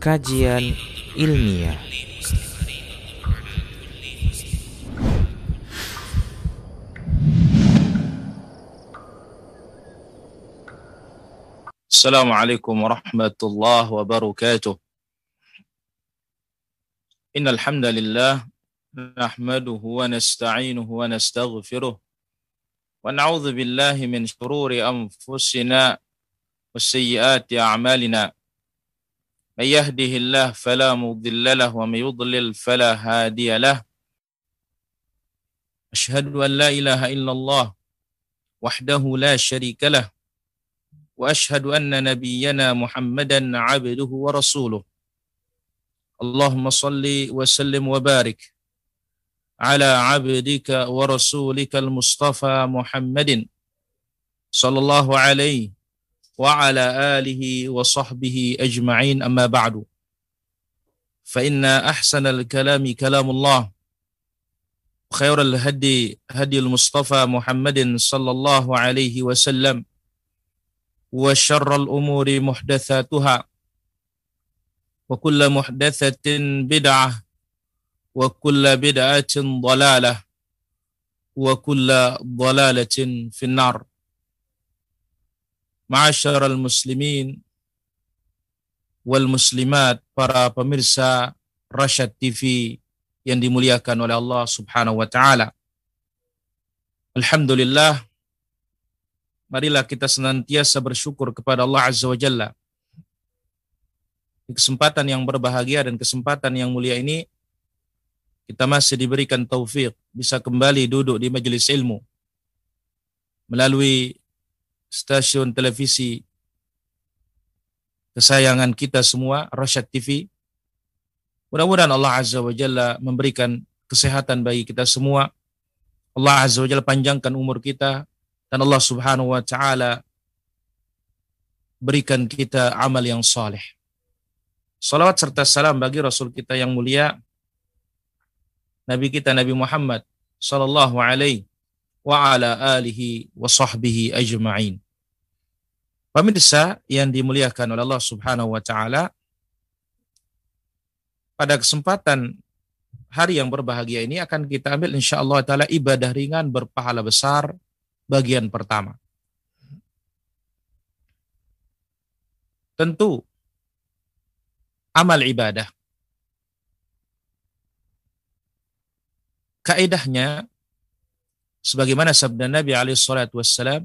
kajian ilmiah. السلام عليكم ورحمة الله وبركاته إن الحمد لله نحمده ونستعينه ونستغفره ونعوذ بالله من شرور أنفسنا وسيئات أعمالنا من يهده الله فلا مضل له ومن يضلل فلا هادي له. أشهد أن لا إله إلا الله وحده لا شريك له وأشهد أن نبينا محمدا عبده ورسوله. اللهم صل وسلم وبارك على عبدك ورسولك المصطفى محمد صلى الله عليه وعلى آله وصحبه أجمعين. أما بعد فإن أحسن الكلام كلام الله خير الهدي هدي المصطفى محمد صلى الله عليه وسلم وشر الأمور محدثاتها وكل محدثة بدعة وكل بدعة ضلالة وكل ضلالة في النار. Ma'asyaral muslimin wal muslimat, para pemirsa Rasyad TV yang dimuliakan oleh Allah Subhanahu wa taala. Alhamdulillah marilah kita senantiasa bersyukur kepada Allah Azza wa Jalla. Di kesempatan yang berbahagia dan kesempatan yang mulia ini kita masih diberikan taufik bisa kembali duduk di majelis ilmu melalui stasiun televisi kesayangan kita semua, Rasyad TV. Mudah-mudahan Allah Azza wa Jalla memberikan kesehatan bagi kita semua. Allah Azza wa Jalla panjangkan umur kita, dan Allah Subhanahu wa taala berikan kita amal yang saleh. Salawat serta salam bagi Rasul kita yang mulia Nabi kita Nabi Muhammad sallallahu alaihi wa ala alihi wa sahbihi ajma'in. Pemirsa yang dimuliakan oleh Allah Subhanahu wa taala pada kesempatan hari yang berbahagia ini akan kita ambil insyaallah taala ibadah ringan berpahala besar bagian pertama. Tentu amal ibadah kaidahnya sebagaimana sabda Nabi alaihi salatu wassalam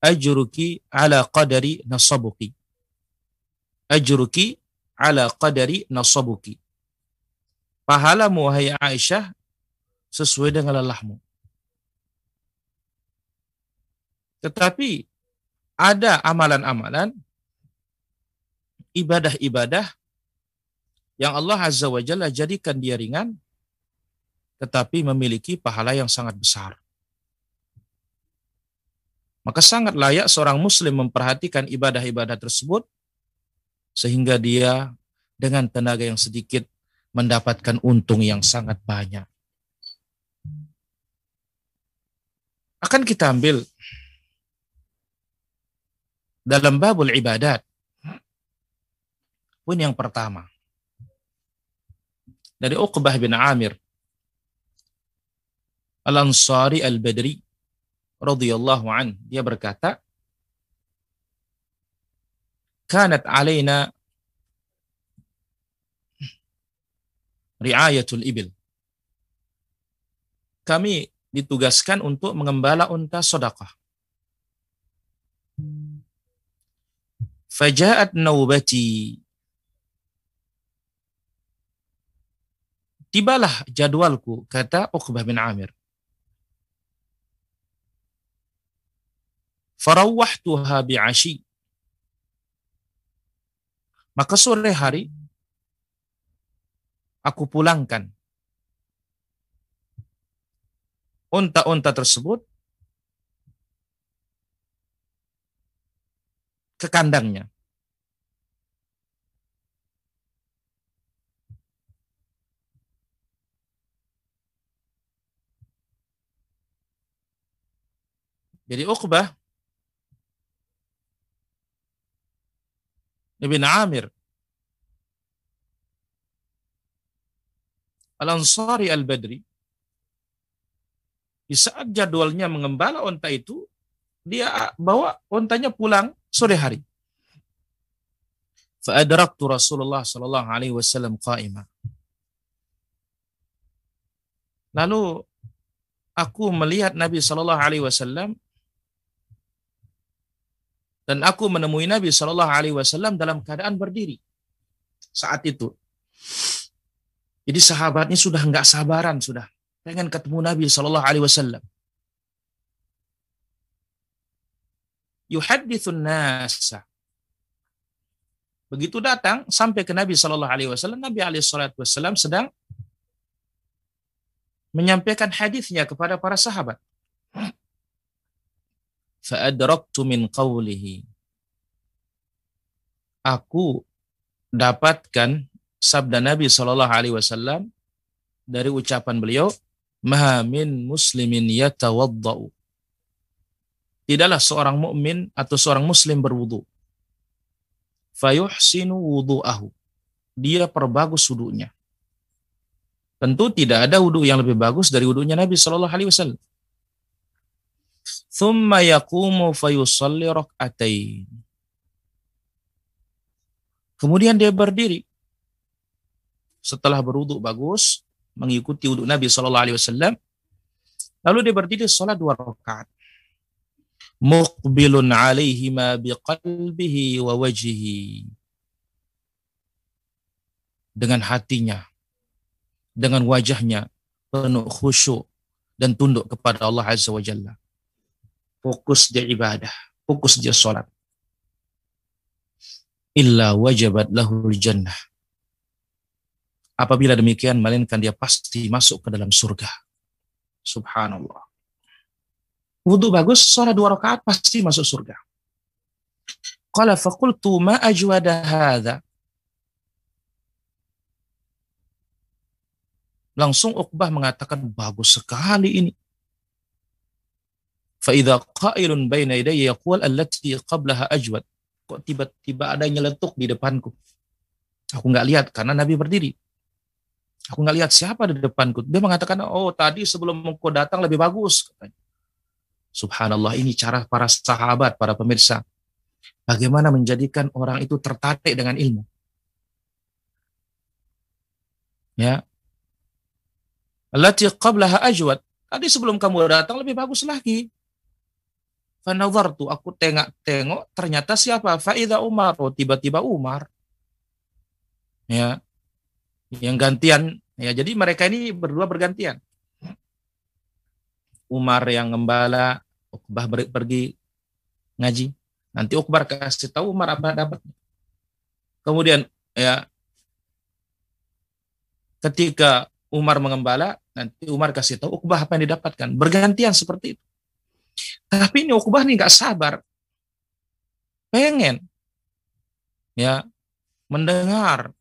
ajruki ala qadari nasabuki. Ajruki ala qadari nasabuki. Pahalamu wahai Aisyah sesuai dengan lelahmu. Tetapi ada amalan-amalan ibadah-ibadah yang Allah Azza wa Jalla jadikan dia ringan tetapi memiliki pahala yang sangat besar. Maka sangat layak seorang muslim memperhatikan ibadah-ibadah tersebut sehingga dia dengan tenaga yang sedikit mendapatkan untung yang sangat banyak. Akan kita ambil dalam babul ibadat. Pun yang pertama. Dari Uqbah bin Amir Al-Ansari Al-Badri radhiyallahu an dia berkata kanat alaina riayatul ibil kami ditugaskan untuk mengembala unta sedekah Faja'at naubati. Tibalah jadwalku, kata Uqbah bin Amir. Farawahtuha bi'ashi. Maka sore hari, aku pulangkan unta-unta tersebut ke kandangnya. Jadi Uqbah ibn Amir Al-Ansari Al-Badri di saat jadwalnya mengembala onta itu, dia bawa ontanya pulang sore hari. Fa'adraktu Rasulullah sallallahu alaihi wasallam qa'ima. Lalu aku melihat Nabi sallallahu alaihi wasallam dan aku menemui Nabi sallallahu alaihi wasallam dalam keadaan berdiri saat itu. Jadi sahabatnya sudah nggak sabaran sudah pengen ketemu Nabi Shallallahu Alaihi Wasallam. Yuhadithun nasa. Begitu datang sampai ke Nabi Shallallahu Alaihi Wasallam, Nabi Alaihi Wasallam sedang menyampaikan hadisnya kepada para sahabat. Fa'adraktu min qawlihi. Aku dapatkan sabda Nabi Shallallahu Alaihi Wasallam dari ucapan beliau, ma min muslimin yatawaddau. Tidaklah seorang mukmin atau seorang muslim berwudu. Fayuhsinu wudu'ahu. Dia perbagus wudunya. Tentu tidak ada wudu yang lebih bagus dari wudunya Nabi Shallallahu Alaihi Wasallam. Thumma yakumu fayusalli rak'atain. Kemudian dia berdiri. Setelah berwudu bagus, mengikuti wudhu Nabi Alaihi Wasallam. Lalu dia berdiri sholat dua rakaat. Muqbilun ma biqalbihi wa wajhihi. Dengan hatinya, dengan wajahnya penuh khusyuk dan tunduk kepada Allah Azza wa Jalla. Fokus dia ibadah, fokus dia sholat. Illa wajabat lahul jannah Apabila demikian, melainkan dia pasti masuk ke dalam surga. Subhanallah. Wudhu bagus, sholat dua rakaat pasti masuk surga. Qala faqultu ma hadha. Langsung Uqbah mengatakan, bagus sekali ini. Fa'idha qailun baina idayya yaqul allati qablaha ajwad. Kok tiba-tiba ada yang nyeletuk di depanku. Aku nggak lihat karena Nabi berdiri. Aku nggak lihat siapa di depanku. Dia mengatakan, oh tadi sebelum engkau datang lebih bagus. Subhanallah, ini cara para sahabat, para pemirsa. Bagaimana menjadikan orang itu tertarik dengan ilmu. Ya. Allati qablaha ajwad. Tadi sebelum kamu datang lebih bagus lagi. Fanadhartu, aku tengok-tengok, ternyata siapa? Faida Umar. Oh, tiba-tiba Umar. Ya. Yang gantian. Ya jadi mereka ini berdua bergantian. Umar yang ngembala Uqbah pergi ngaji. Nanti Uqbah kasih tahu Umar apa dapat kemudian ya ketika Umar mengembala nanti Umar kasih tahu Uqbah apa yang didapatkan. Bergantian seperti itu tapi ini Uqbah nih nggak sabar pengen ya mendengar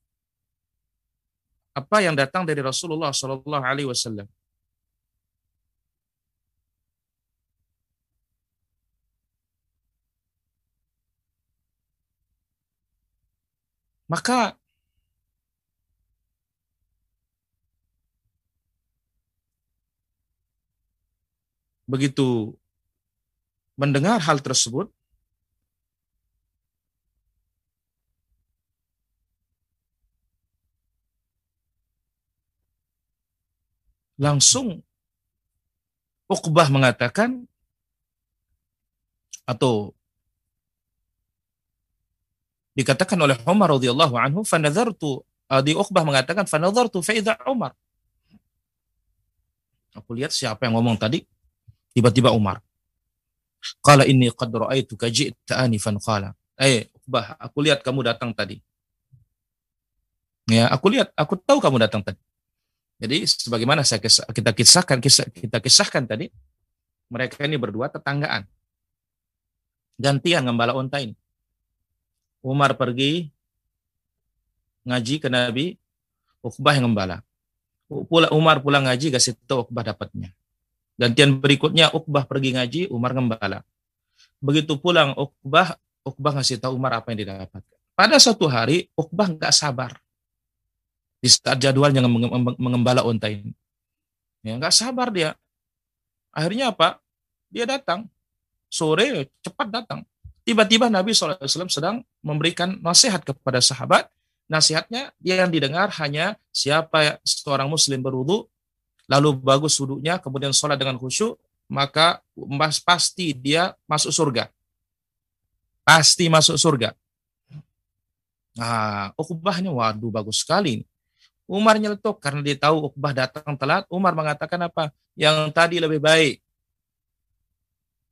apa yang datang dari Rasulullah Shallallahu Alaihi Wasallam. Maka begitu mendengar hal tersebut, langsung Uqbah mengatakan atau dikatakan oleh Umar radhiyallahu anhu fanadhartu uh, di Uqbah mengatakan fanadhartu fa idza Umar. Aku lihat siapa yang ngomong tadi tiba-tiba Umar qala inni qad ra'aituka ji'ta anifan qala eh Uqbah aku lihat kamu datang tadi ya aku lihat aku tahu kamu datang tadi jadi sebagaimana saya kisah, kita kisahkan kisah, kita kisahkan tadi, mereka ini berdua tetanggaan. Gantian ngembala unta ini. Umar pergi ngaji ke Nabi, Uqbah yang ngembala. Umar pulang ngaji kasih tahu Uqbah dapatnya. Gantian berikutnya Uqbah pergi ngaji, Umar ngembala. Begitu pulang Uqbah, Uqbah ngasih tahu Umar apa yang didapatkan. pada suatu hari Uqbah nggak sabar di saat jadwalnya mengembala unta ini. Ya, nggak sabar dia. Akhirnya apa? Dia datang sore cepat datang. Tiba-tiba Nabi SAW sedang memberikan nasihat kepada sahabat. Nasihatnya yang didengar hanya siapa seorang muslim berwudu, lalu bagus wudhunya, kemudian sholat dengan khusyuk, maka pasti dia masuk surga. Pasti masuk surga. Nah, Uqbahnya waduh bagus sekali. Umar nyeletuk karena dia tahu Uqbah datang telat. Umar mengatakan apa? Yang tadi lebih baik.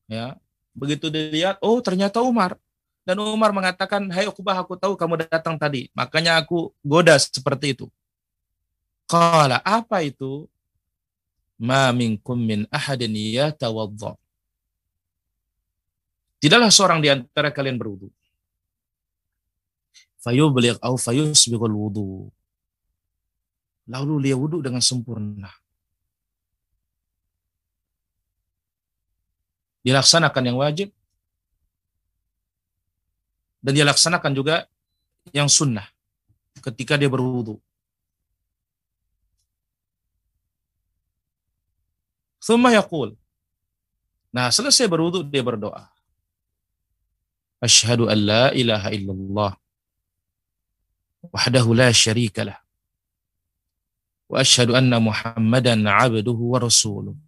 Ya, begitu dilihat, oh ternyata Umar. Dan Umar mengatakan, Hai Uqbah, aku tahu kamu datang tadi. Makanya aku goda seperti itu. Kala apa itu? Ma minkum min ahadin yatawadda. Tidaklah seorang di antara kalian berwudu fayubligh au fayusbighul wudu. Lalu dia wudu dengan sempurna. Dilaksanakan yang wajib dan dia laksanakan juga yang sunnah ketika dia berwudu. Thumma yaqul. Nah, selesai berwudu dia berdoa. Asyhadu an la ilaha illallah wahdahu la syarikalah. Wa asyhadu anna Muhammadan 'abduhu wa rasuluh.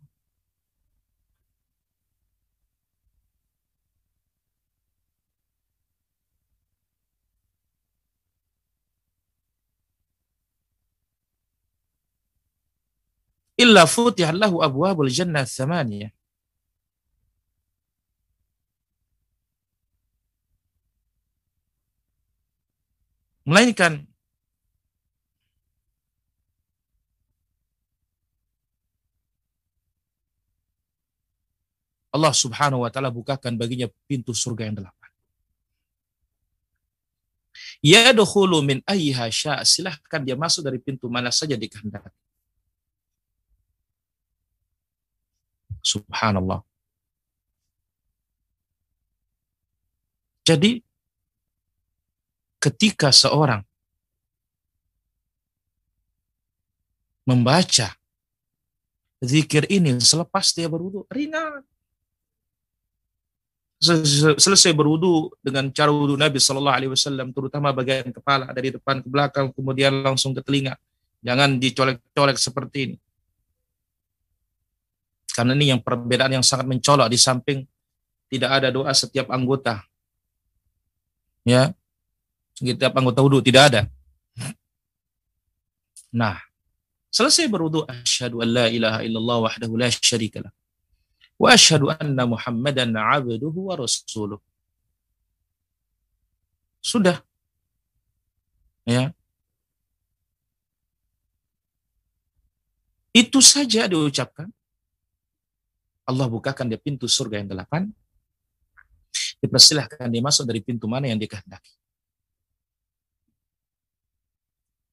illa futihat lahu abwabul jannah tsamaniyah. Melainkan Allah Subhanahu wa taala bukakan baginya pintu surga yang delapan. Ya min ayyiha silahkan dia masuk dari pintu mana saja dikehendaki. Subhanallah. Jadi ketika seorang membaca zikir ini selepas dia berwudu ringan. Selesai berwudu dengan cara wudu Nabi Shallallahu Alaihi Wasallam terutama bagian kepala dari depan ke belakang kemudian langsung ke telinga. Jangan dicolek-colek seperti ini karena ini yang perbedaan yang sangat mencolok di samping tidak ada doa setiap anggota ya setiap anggota wudhu tidak ada. Nah, selesai berwudhu asyhadu an la ilaha illallah wahdahu la syarikalah wa asyhadu anna muhammadan abduhu wa rasuluh. Sudah. Ya. Itu saja diucapkan. Allah bukakan dia pintu surga yang delapan. Dipersilahkan dia masuk dari pintu mana yang dikehendaki.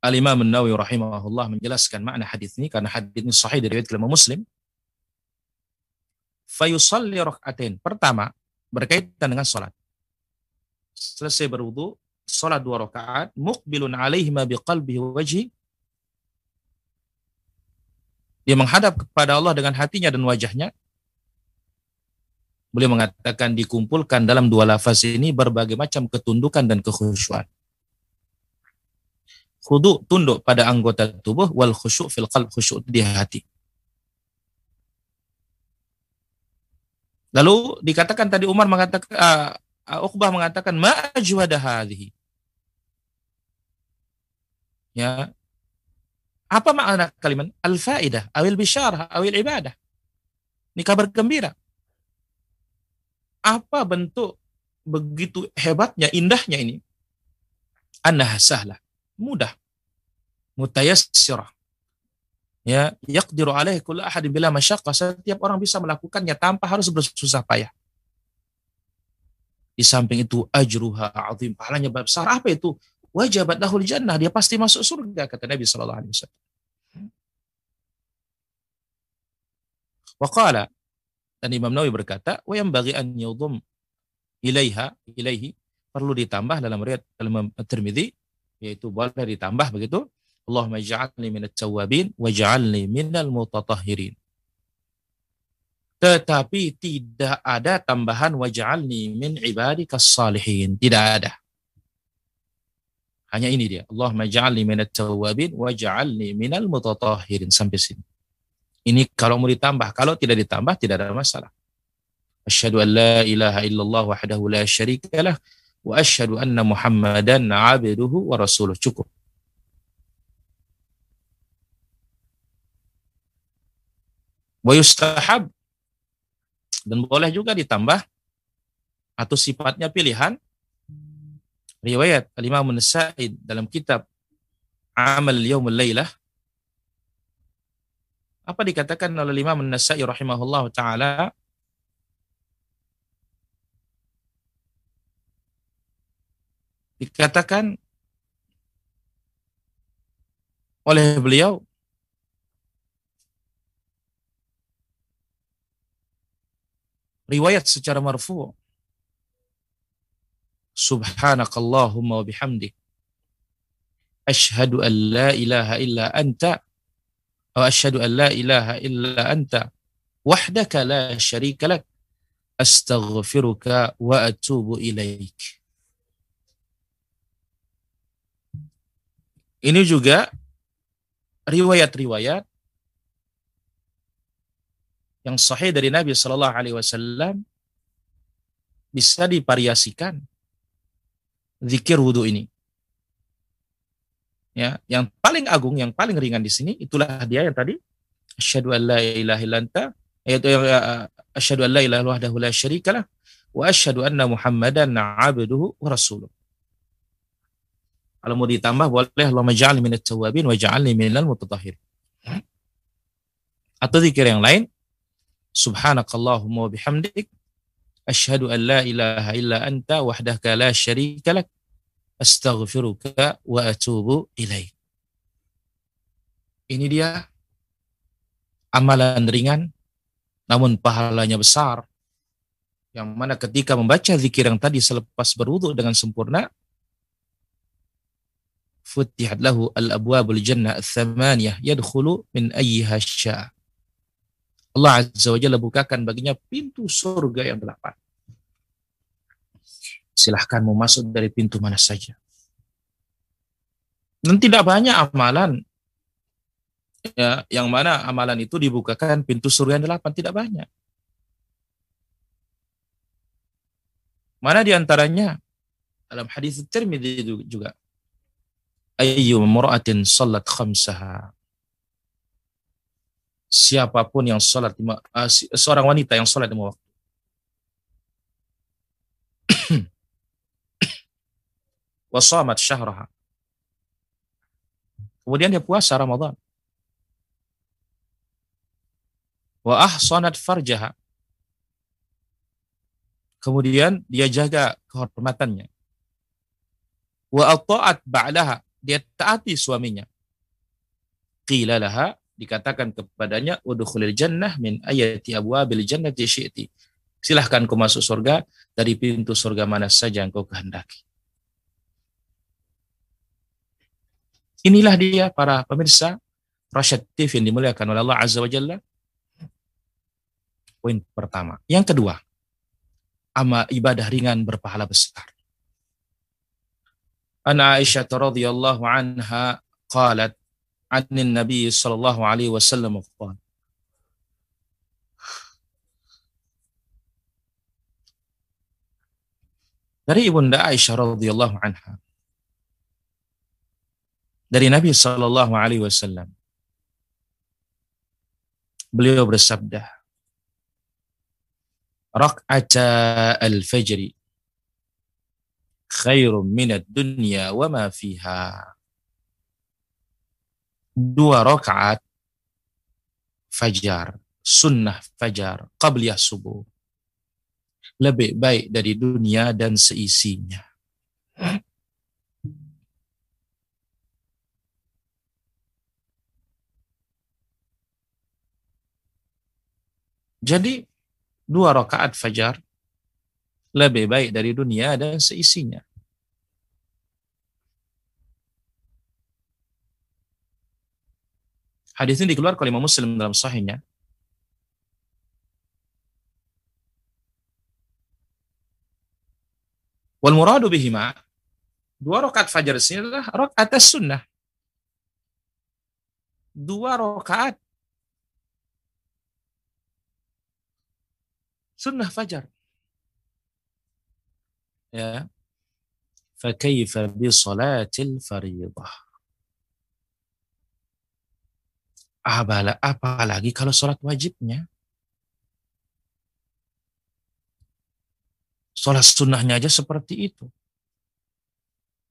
Al-Imam Nawawi rahimahullah menjelaskan makna hadis ini karena hadis ini sahih dari riwayat Imam Muslim. Fayusalli rakaatain. Pertama, berkaitan dengan salat. Selesai berwudu, salat dua rakaat, muqbilun alaihima biqalbihi wajhi. Dia menghadap kepada Allah dengan hatinya dan wajahnya. Beliau mengatakan dikumpulkan dalam dua lafaz ini berbagai macam ketundukan dan kekhusyuan khudu tunduk pada anggota tubuh wal khusyuk fil qalb khusyuk di hati. Lalu dikatakan tadi Umar mengatakan uh, Uqbah mengatakan ma ajwada hadhihi. Ya. Apa makna kalimat al-faidah, awil bisyarah, awil ibadah? Ini kabar gembira. Apa bentuk begitu hebatnya, indahnya ini? Annaha sahlah mudah. Mutayassirah. Ya, yaqdiru alaihi kullu ahadin bila masyaqqa. Setiap orang bisa melakukannya tanpa harus bersusah payah. Di samping itu ajruha azim, pahalanya besar. Apa itu? Wajabat lahul jannah, dia pasti masuk surga kata Nabi sallallahu alaihi wasallam. Waqala dan Imam Nawawi berkata, "Wa yang bagi an yudhum ilaiha ilaihi perlu ditambah dalam riwayat dalam Tirmidzi yaitu boleh ditambah begitu Allahumma ij'alni minat tawabin waj'alni minal mutatahhirin tetapi tidak ada tambahan waj'alni min ibadikas salihin. Tidak ada. Hanya ini dia. Allahumma ja'alni minat tawabin waj'alni minal mutatahhirin. Sampai sini. Ini kalau mau ditambah. Kalau tidak ditambah tidak ada masalah. Asyhadu an la ilaha illallah wahdahu la syarika lah. Wa asyhadu anna muhammadan abduhu wa rasuluh. Cukup. Wa yustahab dan boleh juga ditambah atau sifatnya pilihan riwayat Al-Imam Nasa'i dalam kitab Amal Yaumul Lailah apa dikatakan oleh Imam Nasa'i rahimahullah taala dikatakan oleh beliau riwayat secara marfu. Subhanakallahumma wa bihamdik. Ashhadu an la ilaha illa anta wa ashhadu an la ilaha illa anta wahdaka la syarika lak astaghfiruka wa atubu ilaik. Ini juga riwayat-riwayat yang sahih dari Nabi Shallallahu Alaihi Wasallam bisa divariasikan zikir wudhu ini. Ya, yang paling agung, yang paling ringan di sini itulah dia yang tadi asyhadu an la ilaha illanta yaitu ya, asyhadu an la ilaha wahdahu la syarikalah wa asyhadu anna muhammadan abduhu wa rasuluh. Kalau mau ditambah boleh Allahumma ja'alni minat tawabin wa ja'alni minal mutatahhirin. Atau zikir yang lain subhanakallahumma wa bihamdik asyhadu an la ilaha illa anta wahdaka la syarika lak astaghfiruka wa atubu ilaik. Ini dia amalan ringan namun pahalanya besar yang mana ketika membaca zikir yang tadi selepas berwudu dengan sempurna futihat lahu al-abwabul jannah ats-tsamaniyah yadkhulu min ayyiha syaa Allah Azza wa Jalla bukakan baginya pintu surga yang delapan. Silahkan mau masuk dari pintu mana saja. Dan tidak banyak amalan ya, yang mana amalan itu dibukakan pintu surga yang delapan. Tidak banyak. Mana di antaranya dalam hadis Tirmidzi juga ayyu mura'atin salat khamsaha siapa pun yang lima, uh, seorang wanita yang sholat lima waktu. Wasamat syahraha. Kemudian dia puasa Ramadan. Wa ahsanat farjaha. Kemudian dia jaga kehormatannya. Wa ata'at ba'daha. Dia taati suaminya. Qila laha dikatakan kepadanya udkhulil jannah min ayati abwabil jannati syi'ti. Silahkan kau masuk surga dari pintu surga mana saja yang kau kehendaki. Inilah dia para pemirsa Rasyad TV yang dimuliakan oleh Allah Azza wa Jalla. Poin pertama. Yang kedua, amal ibadah ringan berpahala besar. An Aisyah radhiyallahu anha qalat an Nabi sallallahu alaihi wasallam qala Dari Ibunda Aisyah radhiyallahu anha dari Nabi sallallahu alaihi wasallam beliau bersabda Rak'ata al-fajri khairum minad dunya wa ma fiha dua rakaat fajar, sunnah fajar, qabliyah subuh. Lebih baik dari dunia dan seisinya. Jadi dua rakaat fajar lebih baik dari dunia dan seisinya. Hadis ini dikeluarkan oleh Imam Muslim dalam sahihnya. Wal muradu bihima dua rakaat fajar di sini adalah rakaat atas sunnah. Dua rakaat sunnah fajar. Ya. Fakaifa bi salatil fariḍah. Apalagi kalau sholat wajibnya. Sholat sunnahnya aja seperti itu.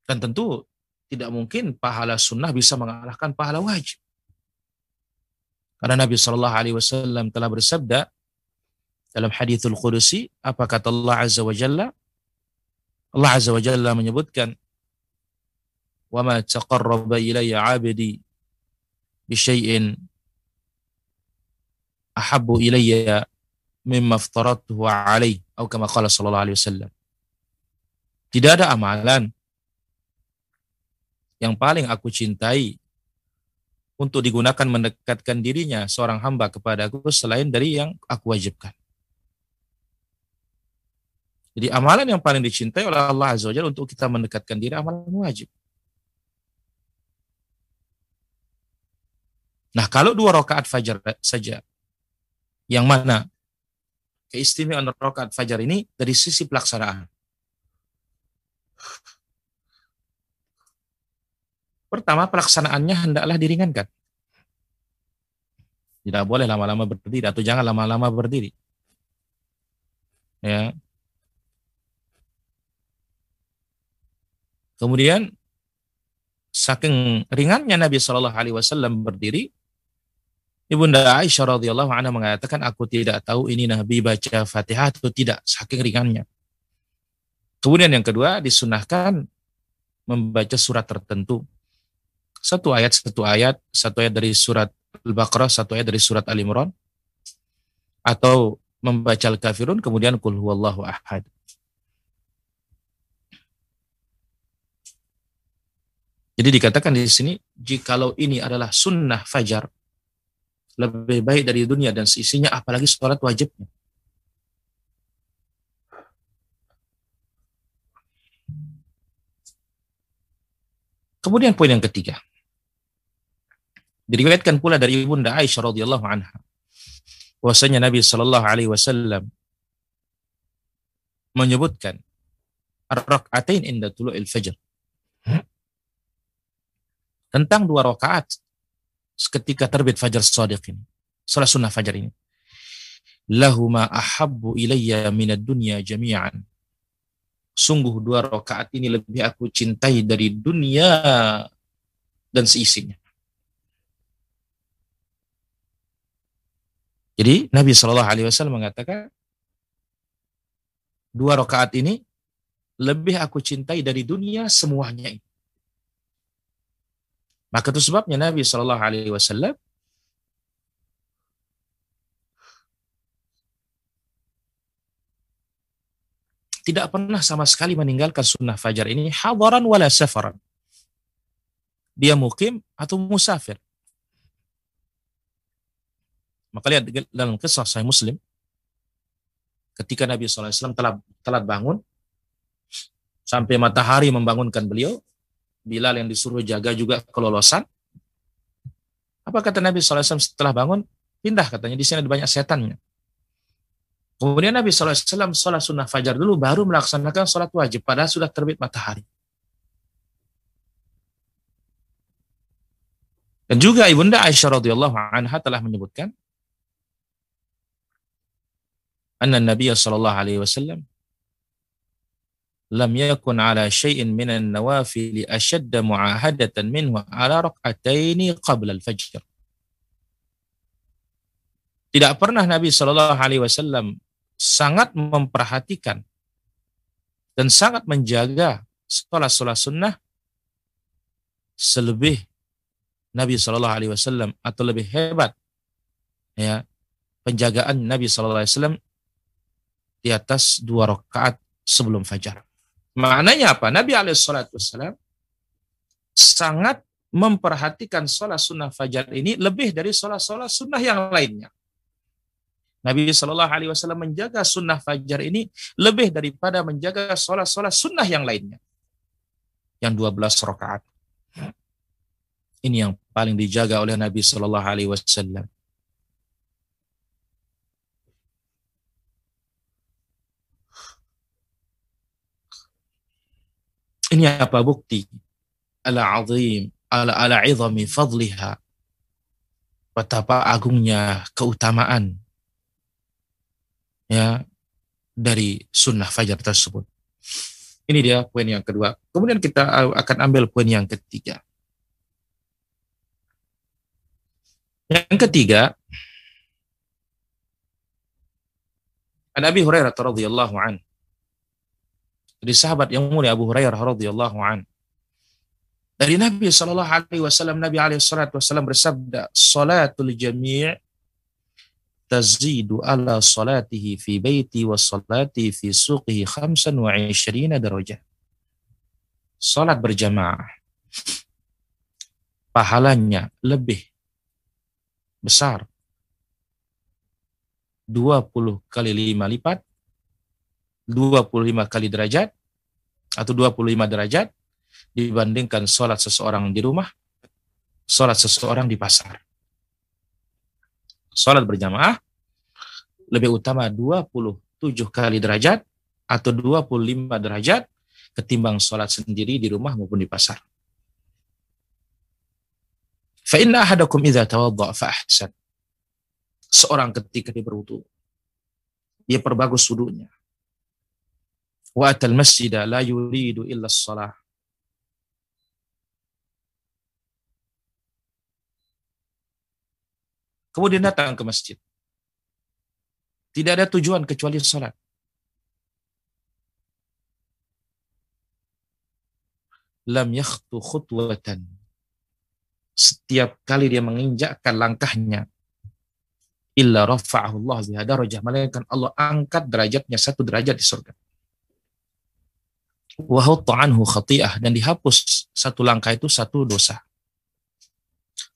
Dan tentu tidak mungkin pahala sunnah bisa mengalahkan pahala wajib. Karena Nabi Shallallahu Alaihi Wasallam telah bersabda dalam hadithul Qudusi, apa kata Allah Azza wa Jalla? Allah Azza wa Jalla menyebutkan, وَمَا تَقَرَّبَ إِلَيَّ عَبْدِي bisyai'in ahabbu ilayya mimma aftaratuhu alaih atau kama qala sallallahu alaihi wasallam. Tidak ada amalan yang paling aku cintai untuk digunakan mendekatkan dirinya seorang hamba kepada aku selain dari yang aku wajibkan. Jadi amalan yang paling dicintai oleh Allah Azza wa untuk kita mendekatkan diri amalan wajib. Nah, kalau dua rakaat fajar saja, yang mana keistimewaan rakaat fajar ini dari sisi pelaksanaan. Pertama, pelaksanaannya hendaklah diringankan. Tidak boleh lama-lama berdiri atau jangan lama-lama berdiri. Ya. Kemudian saking ringannya Nabi Shallallahu Alaihi Wasallam berdiri, Ibunda Aisyah radhiyallahu anha mengatakan aku tidak tahu ini Nabi baca Fatihah atau tidak saking ringannya. Kemudian yang kedua disunahkan membaca surat tertentu. Satu ayat, satu ayat, satu ayat dari surat Al-Baqarah, satu ayat dari surat Al-Imran. Atau membaca Al-Kafirun, kemudian Qul huwallahu ahad. Jadi dikatakan di sini, jikalau ini adalah sunnah fajar, lebih baik dari dunia dan seisinya apalagi sholat wajibnya. Kemudian poin yang ketiga. Diriwayatkan pula dari Ibunda Aisyah radhiyallahu anha bahwasanya Nabi Shallallahu alaihi wasallam menyebutkan ar-rak'atain inda tulu'il fajr. Tentang dua rakaat ketika terbit fajar sadiq ini. Salah sunnah fajar ini. Lahuma ahabbu ilayya minad dunya jami'an. Sungguh dua rakaat ini lebih aku cintai dari dunia dan seisinya. Jadi Nabi Shallallahu Alaihi Wasallam mengatakan dua rakaat ini lebih aku cintai dari dunia semuanya ini. Maka itu sebabnya Nabi Shallallahu Alaihi Wasallam tidak pernah sama sekali meninggalkan sunnah fajar ini hadaran wala safaran. Dia mukim atau musafir. Maka lihat dalam kisah saya Muslim, ketika Nabi SAW telat, telat bangun, sampai matahari membangunkan beliau, Bilal yang disuruh jaga juga kelolosan. Apa kata Nabi SAW setelah bangun? Pindah katanya, di sini ada banyak setannya. Kemudian Nabi SAW sholat sunnah fajar dulu, baru melaksanakan sholat wajib, padahal sudah terbit matahari. Dan juga Ibunda Aisyah radhiyallahu anha telah menyebutkan anna Nabi sallallahu alaihi wasallam lam yakun ala syai'in minan nawafil ashadda mu'ahadatan minhu ala rak'ataini qabla al-fajr. Tidak pernah Nabi Shallallahu Alaihi Wasallam sangat memperhatikan dan sangat menjaga sholat-sholat sunnah selebih Nabi Shallallahu Alaihi Wasallam atau lebih hebat ya penjagaan Nabi Shallallahu Alaihi Wasallam di atas dua rakaat sebelum fajar. Maknanya apa? Nabi alaihissalam sangat memperhatikan sholat sunnah fajar ini lebih dari sholat-sholat sunnah yang lainnya. Nabi Shallallahu Alaihi Wasallam menjaga sunnah fajar ini lebih daripada menjaga sholat-sholat sunnah yang lainnya. Yang 12 rakaat. Ini yang paling dijaga oleh Nabi Shallallahu Alaihi Wasallam. Ini apa bukti? Ala azim, ala ala izami fadliha. Betapa agungnya keutamaan ya dari sunnah fajar tersebut. Ini dia poin yang kedua. Kemudian kita akan ambil poin yang ketiga. Yang ketiga, Nabi Hurairah radhiyallahu an dari sahabat yang mulia Abu Hurairah radhiyallahu an. Dari Nabi sallallahu alaihi wasallam Nabi alaihi wasallam bersabda salatul jami' tazidu ala salatihi fi baiti wa salati fi suqihi khamsan wa ishrina darajah salat berjamaah pahalanya lebih besar. 20 kali 5 lipat 25 kali derajat atau 25 derajat dibandingkan sholat seseorang di rumah, sholat seseorang di pasar. Sholat berjamaah lebih utama 27 kali derajat atau 25 derajat ketimbang sholat sendiri di rumah maupun di pasar. Fa inna ahadakum idza tawadda fa ahsan. Seorang ketika dia berwudu, dia perbagus wudunya wa la yuridu illa salah. Kemudian datang ke masjid. Tidak ada tujuan kecuali salat. Lam yakhtu khutwatan. Setiap kali dia menginjakkan langkahnya, illa rafa'ahu Allah biha darajah. Allah angkat derajatnya satu derajat di surga anhu khati'ah dan dihapus satu langkah itu satu dosa.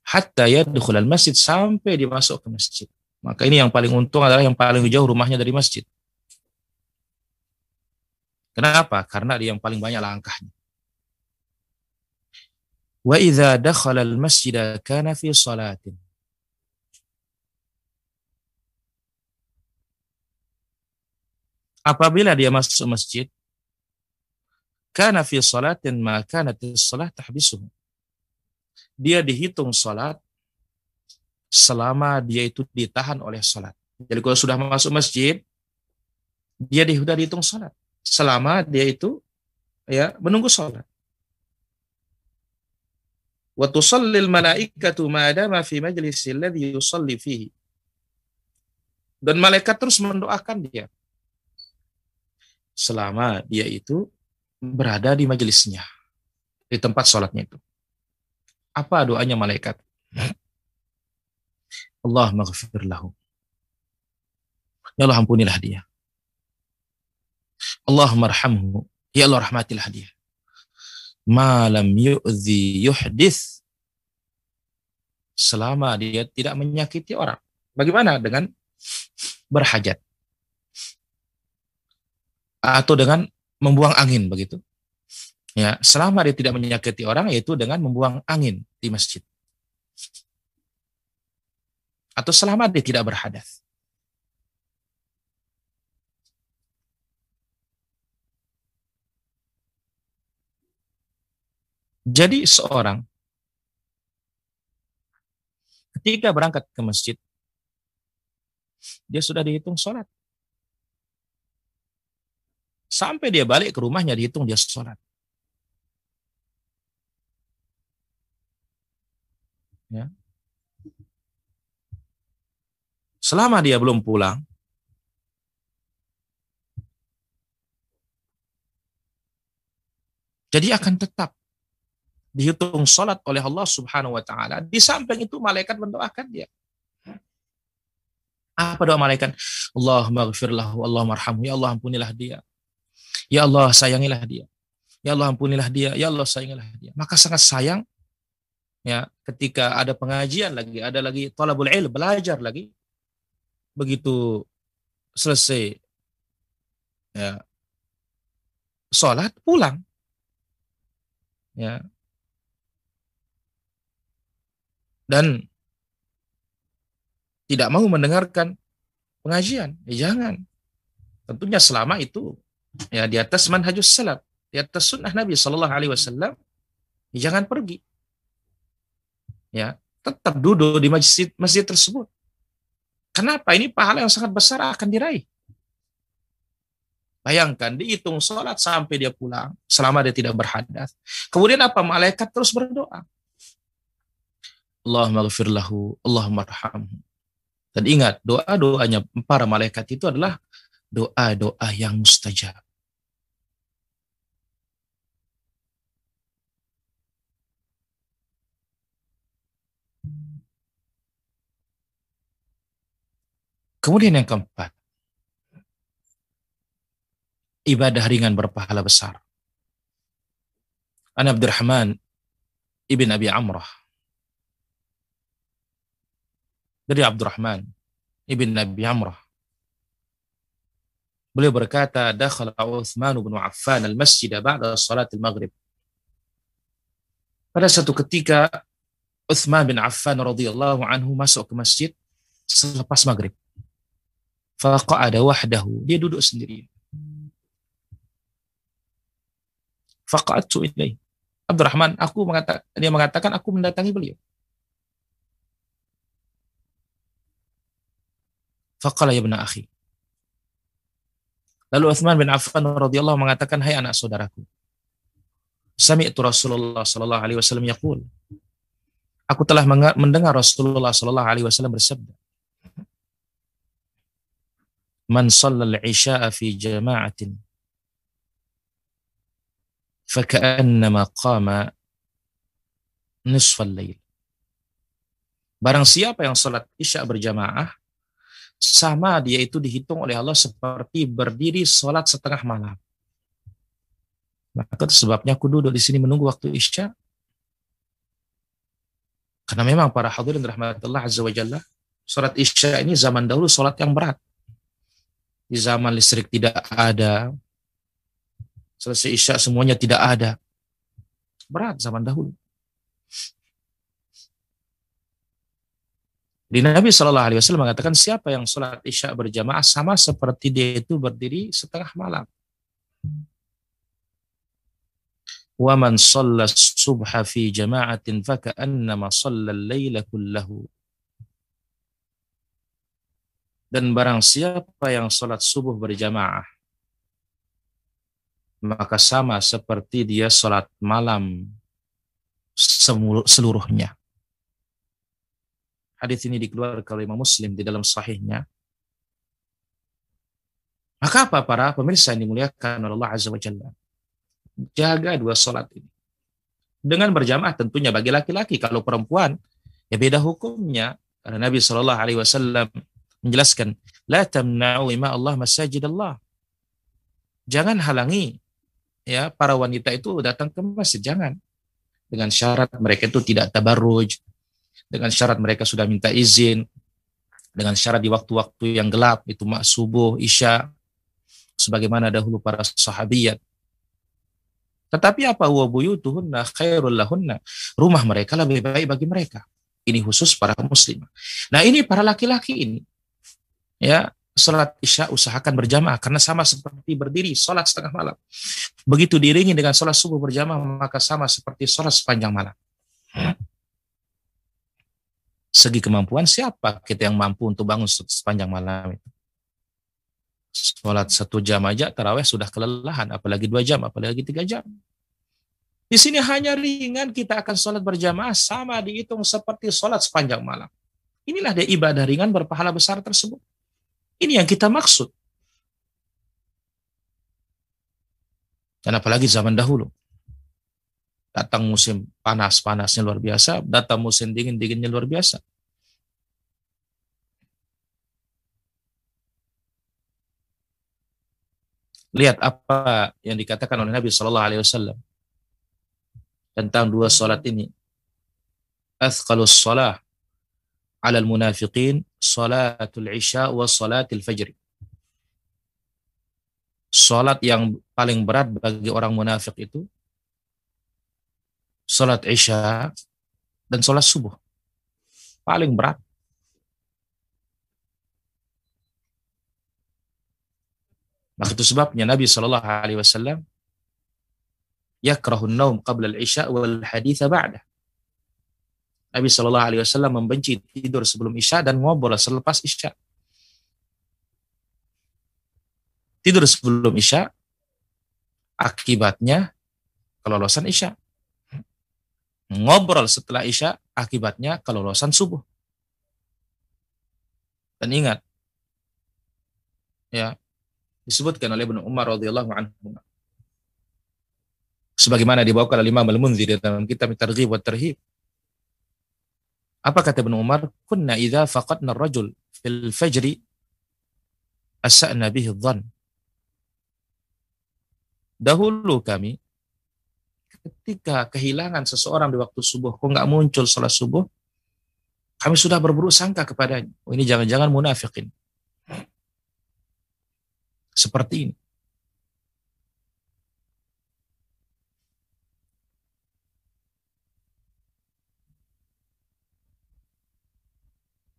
Hatta yadkhul masjid sampai dia masuk ke masjid. Maka ini yang paling untung adalah yang paling jauh rumahnya dari masjid. Kenapa? Karena dia yang paling banyak langkahnya. Wa idza dakhala al-masjid kana fi salatin. Apabila dia masuk masjid, kana fi salatin ma kanat salat tahbisuhu. Dia dihitung salat selama dia itu ditahan oleh salat. Jadi kalau sudah masuk masjid, dia sudah dihitung salat selama dia itu ya menunggu salat. Wa tusallil malaikatu ma dama fi majlisi alladhi yusalli fihi. Dan malaikat terus mendoakan dia selama dia itu berada di majelisnya, di tempat sholatnya itu. Apa doanya malaikat? Allah maghfir lahu. Ya Allah ampunilah dia. Allah marhamhu. Ya Allah rahmatilah dia. Malam yu'zi yuhdith. Selama dia tidak menyakiti orang. Bagaimana dengan berhajat? Atau dengan membuang angin begitu. Ya, selama dia tidak menyakiti orang yaitu dengan membuang angin di masjid. Atau selama dia tidak berhadas. Jadi seorang ketika berangkat ke masjid, dia sudah dihitung sholat. Sampai dia balik ke rumahnya dihitung dia sholat. Ya. Selama dia belum pulang, jadi akan tetap dihitung sholat oleh Allah Subhanahu wa taala. Di samping itu malaikat mendoakan dia. Apa doa malaikat? Allah maghfirlahu, Allah marhamu, ya Allah ampunilah dia. Ya Allah sayangilah dia. Ya Allah ampunilah dia. Ya Allah sayangilah dia. Maka sangat sayang ya ketika ada pengajian lagi, ada lagi talabul ilm, belajar lagi. Begitu selesai ya sholat pulang. Ya. Dan tidak mau mendengarkan pengajian, ya jangan. Tentunya selama itu ya di atas manhajus salaf, di atas sunnah Nabi Shallallahu Alaihi Wasallam, ya jangan pergi. Ya, tetap duduk di masjid masjid tersebut. Kenapa? Ini pahala yang sangat besar akan diraih. Bayangkan, dihitung sholat sampai dia pulang, selama dia tidak berhadas. Kemudian apa? Malaikat terus berdoa. Allahumma ghafir lahu, Allahumma arhamhu. Dan ingat, doa-doanya para malaikat itu adalah doa-doa yang mustajab. Kemudian yang keempat, ibadah ringan berpahala besar. An Abdurrahman ibn Abi Amrah. Dari Abdurrahman ibn Abi Amrah Beliau berkata, "Dakhala Utsman bin Affan al-masjid ba'da salat al-maghrib." Pada satu ketika Utsman bin Affan radhiyallahu anhu masuk ke masjid selepas maghrib. Faqa'ada wahdahu. Dia duduk sendiri. Faqa'atu ilaih. Abdurrahman, aku mengatakan, dia mengatakan aku mendatangi beliau. Faqala ya akhi. Lalu Uthman bin Affan radhiyallahu mengatakan, "Hai anak saudaraku, sami'tu Rasulullah sallallahu alaihi wasallam yaqul." Aku telah mendengar Rasulullah sallallahu alaihi wasallam bersabda, "Man shallal isya'a fi jama'atin faka'annama qama nisfal lail." Barang siapa yang salat Isya berjamaah, sama dia itu dihitung oleh Allah seperti berdiri sholat setengah malam. Maka sebabnya aku duduk di sini menunggu waktu isya. Karena memang para hadirin rahmatullah azza wa jalla, sholat isya ini zaman dahulu sholat yang berat. Di zaman listrik tidak ada, selesai isya semuanya tidak ada. Berat zaman dahulu. Di Nabi Shallallahu Alaihi Wasallam mengatakan siapa yang sholat isya berjamaah sama seperti dia itu berdiri setengah malam. Wa man shalla subha fi jama'atin faka'annama shalla al-laila kullahu. Dan barang siapa yang sholat subuh berjamaah, maka sama seperti dia sholat malam seluruhnya. Hadis ini dikeluarkan oleh Imam Muslim di dalam sahihnya. Maka apa para pemirsa yang dimuliakan oleh Allah Azza wa Jalla? Jaga dua sholat ini. Dengan berjamaah tentunya bagi laki-laki. Kalau perempuan, ya beda hukumnya. Karena Nabi Shallallahu Alaihi Wasallam menjelaskan, La tamna'u ima Allah masajid Allah. Jangan halangi ya para wanita itu datang ke masjid. Jangan. Dengan syarat mereka itu tidak tabarruj, dengan syarat mereka sudah minta izin, dengan syarat di waktu-waktu yang gelap, itu mak subuh, isya, sebagaimana dahulu para sahabiyat. Tetapi apa wa buyutuhunna khairul lahunna? Rumah mereka lebih baik bagi mereka. Ini khusus para muslim. Nah, ini para laki-laki ini. Ya, salat isya usahakan berjamaah karena sama seperti berdiri salat setengah malam. Begitu diringi dengan salat subuh berjamaah maka sama seperti salat sepanjang malam segi kemampuan siapa kita yang mampu untuk bangun sepanjang malam itu. Sholat satu jam aja taraweh sudah kelelahan, apalagi dua jam, apalagi tiga jam. Di sini hanya ringan kita akan sholat berjamaah sama dihitung seperti sholat sepanjang malam. Inilah dia ibadah ringan berpahala besar tersebut. Ini yang kita maksud. Dan apalagi zaman dahulu. Datang musim panas, panasnya luar biasa. Datang musim dingin, dinginnya luar biasa. Lihat apa yang dikatakan oleh Nabi Shallallahu Alaihi Wasallam tentang dua sholat ini. athqalus salah ala munafiqin salatul isya wa salatil fajr. Salat yang paling berat bagi orang munafik itu salat isya dan salat subuh. Paling berat. Maka itu sebabnya Nabi Shallallahu Alaihi Wasallam yakrahun naum qabla al-isya wal haditha ba'dah. Nabi Shallallahu Alaihi Wasallam membenci tidur sebelum isya dan ngobrol selepas isya. Tidur sebelum isya akibatnya kelolosan isya. Ngobrol setelah isya akibatnya kelolosan subuh. Dan ingat, ya disebutkan oleh Ibnu Umar radhiyallahu anhu sebagaimana dibawakan oleh Imam Al-Munzir dalam kitab Targhib wa Tarhib apa kata Ibnu Umar? Kunna idza faqadna ar-rajul fil fajri asa'na bihi dhann. Dahulu kami ketika kehilangan seseorang di waktu subuh, kok nggak muncul salat subuh, kami sudah berburuk sangka kepadanya. Oh, ini jangan-jangan munafikin. Seperti ini.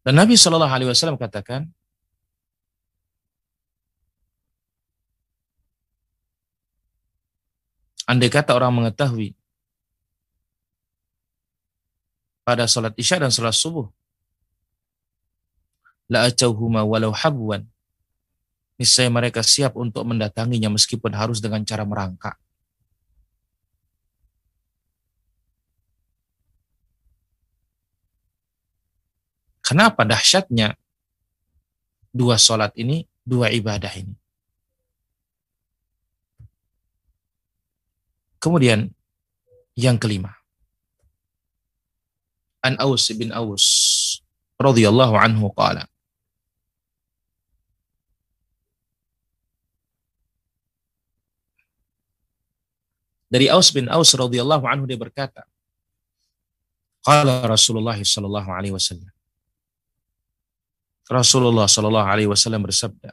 Dan Nabi Shallallahu Alaihi Wasallam katakan, andai kata orang mengetahui pada salat isya dan salat subuh, la acauhuma walau habwan, niscaya mereka siap untuk mendatanginya meskipun harus dengan cara merangkak. Kenapa dahsyatnya dua sholat ini, dua ibadah ini? Kemudian yang kelima. An Aus bin Aus radhiyallahu anhu qala Dari Aus bin Aus radhiyallahu anhu dia berkata, Qala Rasulullah sallallahu alaihi wasallam Rasulullah Shallallahu Alaihi Wasallam bersabda,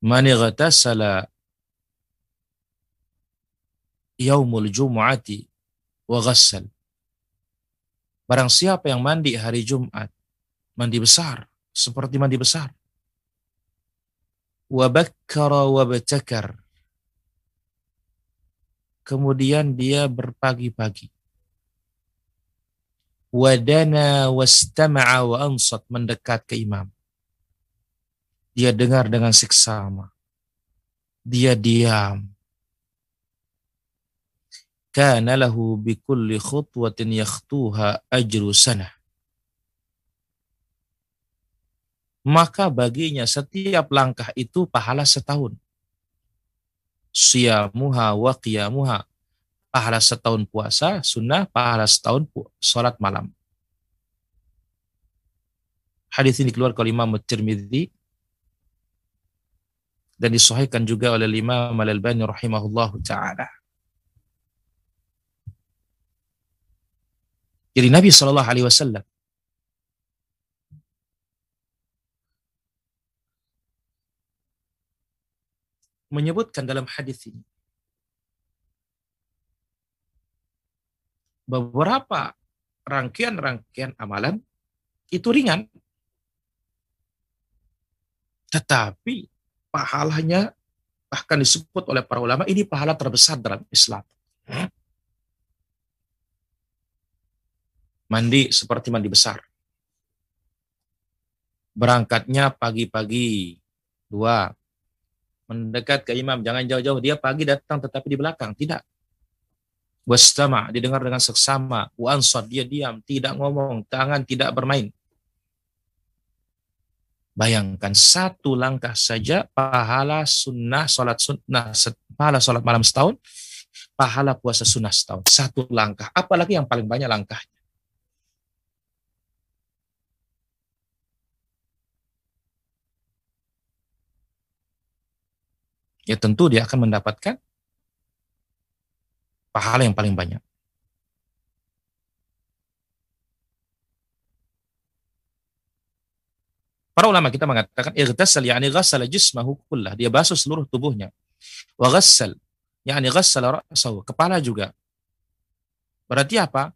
"Man igtasala yaumul jumu'ati wa ghassal." Barang siapa yang mandi hari Jumat, mandi besar, seperti mandi besar. Wa bakkara wa batakar. Kemudian dia berpagi-pagi wadana wastama'a wa ansat mendekat ke imam. Dia dengar dengan seksama. Dia diam. Kana lahu bikulli khutwatin yakhtuha ajru sana. Maka baginya setiap langkah itu pahala setahun. Siyamuha wa qiyamuha pahala setahun puasa, sunnah pahala setahun sholat malam. Hadis ini keluar oleh Imam Tirmidzi dan disahihkan juga oleh Imam Al-Albani rahimahullah taala. Jadi Nabi Shallallahu Alaihi Wasallam menyebutkan dalam hadis ini beberapa rangkaian-rangkaian amalan itu ringan. Tetapi pahalanya bahkan disebut oleh para ulama ini pahala terbesar dalam Islam. Mandi seperti mandi besar. Berangkatnya pagi-pagi. Dua. Mendekat ke imam. Jangan jauh-jauh. Dia pagi datang tetapi di belakang. Tidak Wastama, didengar dengan seksama. Wansad, dia diam, tidak ngomong, tangan tidak bermain. Bayangkan satu langkah saja pahala sunnah sholat sunnah pahala sholat malam setahun, pahala puasa sunnah setahun. Satu langkah. Apalagi yang paling banyak langkahnya. ya tentu dia akan mendapatkan pahala yang paling banyak. Para ulama kita mengatakan irtasal yakni ghassal jismahu kullah, dia basuh seluruh tubuhnya. Wa ghassal yakni ghassal ra'sahu, kepala juga. Berarti apa?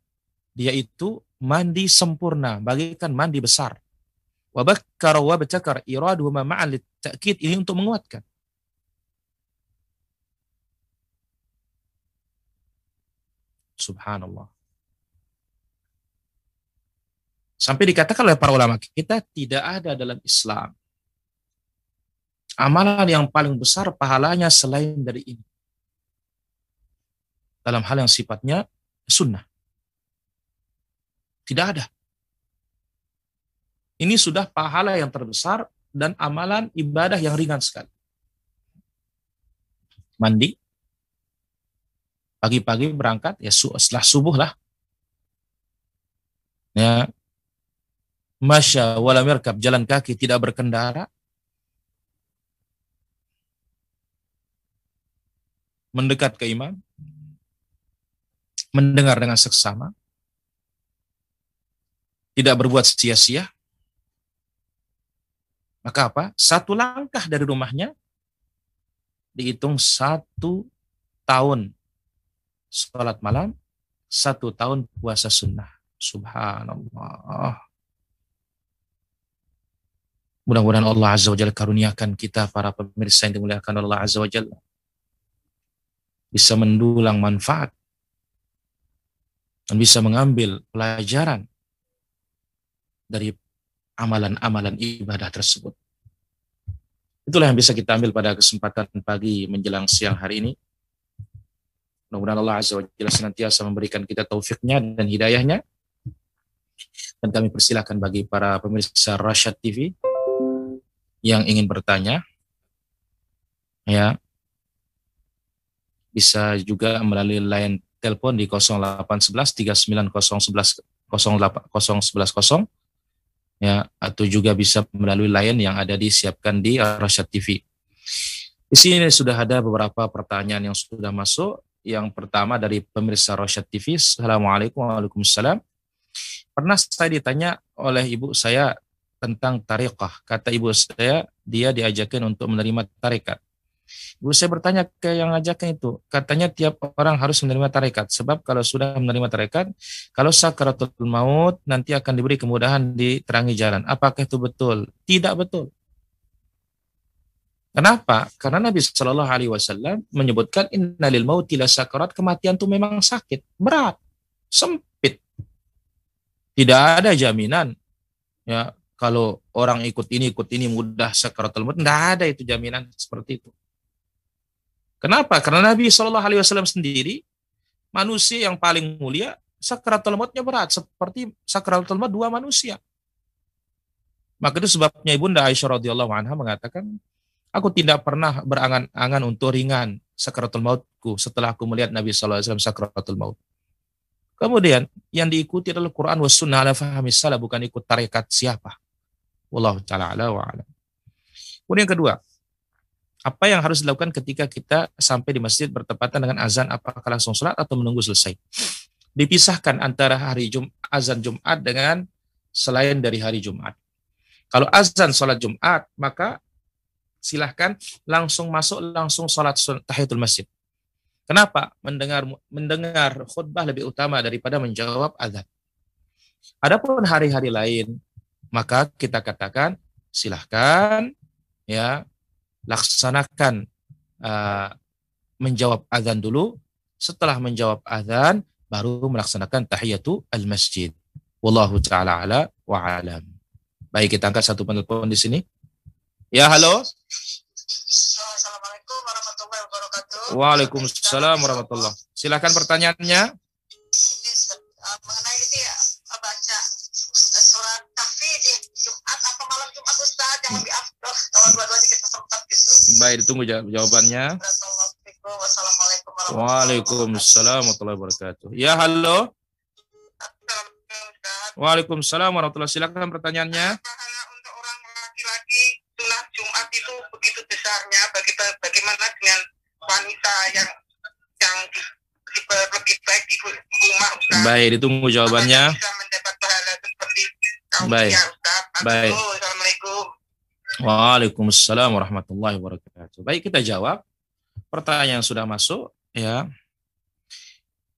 Dia itu mandi sempurna, bagikan mandi besar. Wa bakkara wa bacakar iraduhuma ma'al ta'kid ini untuk menguatkan. Subhanallah. Sampai dikatakan oleh para ulama kita tidak ada dalam Islam amalan yang paling besar pahalanya selain dari ini. Dalam hal yang sifatnya sunnah. Tidak ada. Ini sudah pahala yang terbesar dan amalan ibadah yang ringan sekali. Mandi, pagi-pagi berangkat, ya setelah subuh lah. Ya, Masya wala mirkab, jalan kaki, tidak berkendara. Mendekat ke imam. Mendengar dengan seksama. Tidak berbuat sia-sia. Maka apa? Satu langkah dari rumahnya dihitung satu tahun sholat malam, satu tahun puasa sunnah. Subhanallah. Mudah-mudahan Allah Azza wa Jalla karuniakan kita para pemirsa yang dimuliakan Allah Azza wa Jalla. Bisa mendulang manfaat. Dan bisa mengambil pelajaran dari amalan-amalan ibadah tersebut. Itulah yang bisa kita ambil pada kesempatan pagi menjelang siang hari ini. Mudah-mudahan Allah Azza wa Jalla senantiasa memberikan kita taufiknya dan hidayahnya. Dan kami persilahkan bagi para pemirsa Rashad TV yang ingin bertanya ya bisa juga melalui line telepon di 0811 3901 011 ya atau juga bisa melalui line yang ada disiapkan di Rasyad TV. Di sini sudah ada beberapa pertanyaan yang sudah masuk. Yang pertama dari pemirsa Rasyad TV. Assalamualaikum warahmatullahi Pernah saya ditanya oleh ibu saya tentang tarekat. Kata ibu saya, dia diajakin untuk menerima tarekat. Ibu saya bertanya ke yang ngajakin itu, katanya tiap orang harus menerima tarekat. Sebab kalau sudah menerima tarekat, kalau sakaratul maut nanti akan diberi kemudahan di terangi jalan. Apakah itu betul? Tidak betul. Kenapa? Karena Nabi Shallallahu Alaihi Wasallam menyebutkan innalil mauti sakarat kematian itu memang sakit, berat, sempit. Tidak ada jaminan ya kalau orang ikut ini ikut ini mudah sakaratul maut tidak ada itu jaminan seperti itu kenapa karena Nabi Shallallahu Alaihi Wasallam sendiri manusia yang paling mulia sakaratul mautnya berat seperti sakaratul maut dua manusia maka itu sebabnya ibunda Aisyah radhiyallahu anha mengatakan aku tidak pernah berangan-angan untuk ringan sakaratul mautku setelah aku melihat Nabi Wasallam sakaratul maut Kemudian yang diikuti adalah Quran was sunnah ala salah bukan ikut tarekat siapa. Wallahu taala ala wa ala. Kemudian yang kedua, apa yang harus dilakukan ketika kita sampai di masjid bertepatan dengan azan apakah langsung sholat atau menunggu selesai? Dipisahkan antara hari Jum azan Jumat dengan selain dari hari Jumat. Kalau azan sholat Jumat, maka silahkan langsung masuk langsung sholat tahiyatul masjid. Kenapa? Mendengar mendengar khutbah lebih utama daripada menjawab azan. Adapun hari-hari lain, maka kita katakan silahkan ya laksanakan uh, menjawab azan dulu setelah menjawab azan baru melaksanakan tahiyatu al masjid wallahu taala ala wa alam baik kita angkat satu penelpon di sini ya halo Assalamualaikum warahmatullahi wabarakatuh Waalaikumsalam warahmatullahi silakan pertanyaannya uh, mengenai ini ya baca surat kahfi di Jumat apa malam Jumat Ustaz yang lebih afdol kalau dua-duanya kita sempat gitu. Baik, ditunggu jawabannya. Wassalamualaikum Waalaikumsalam warahmatullahi wabarakatuh. Ya, halo. Waalaikumsalam warahmatullahi Silakan pertanyaannya. Besarnya bagaimana dengan wanita yang yang lebih baik di rumah Ustaz. Baik, ditunggu jawabannya. Bisa mendapat pahala seperti Baik. Ya, Baik. Assalamualaikum. Waalaikumsalam warahmatullahi wabarakatuh. Baik kita jawab pertanyaan yang sudah masuk ya.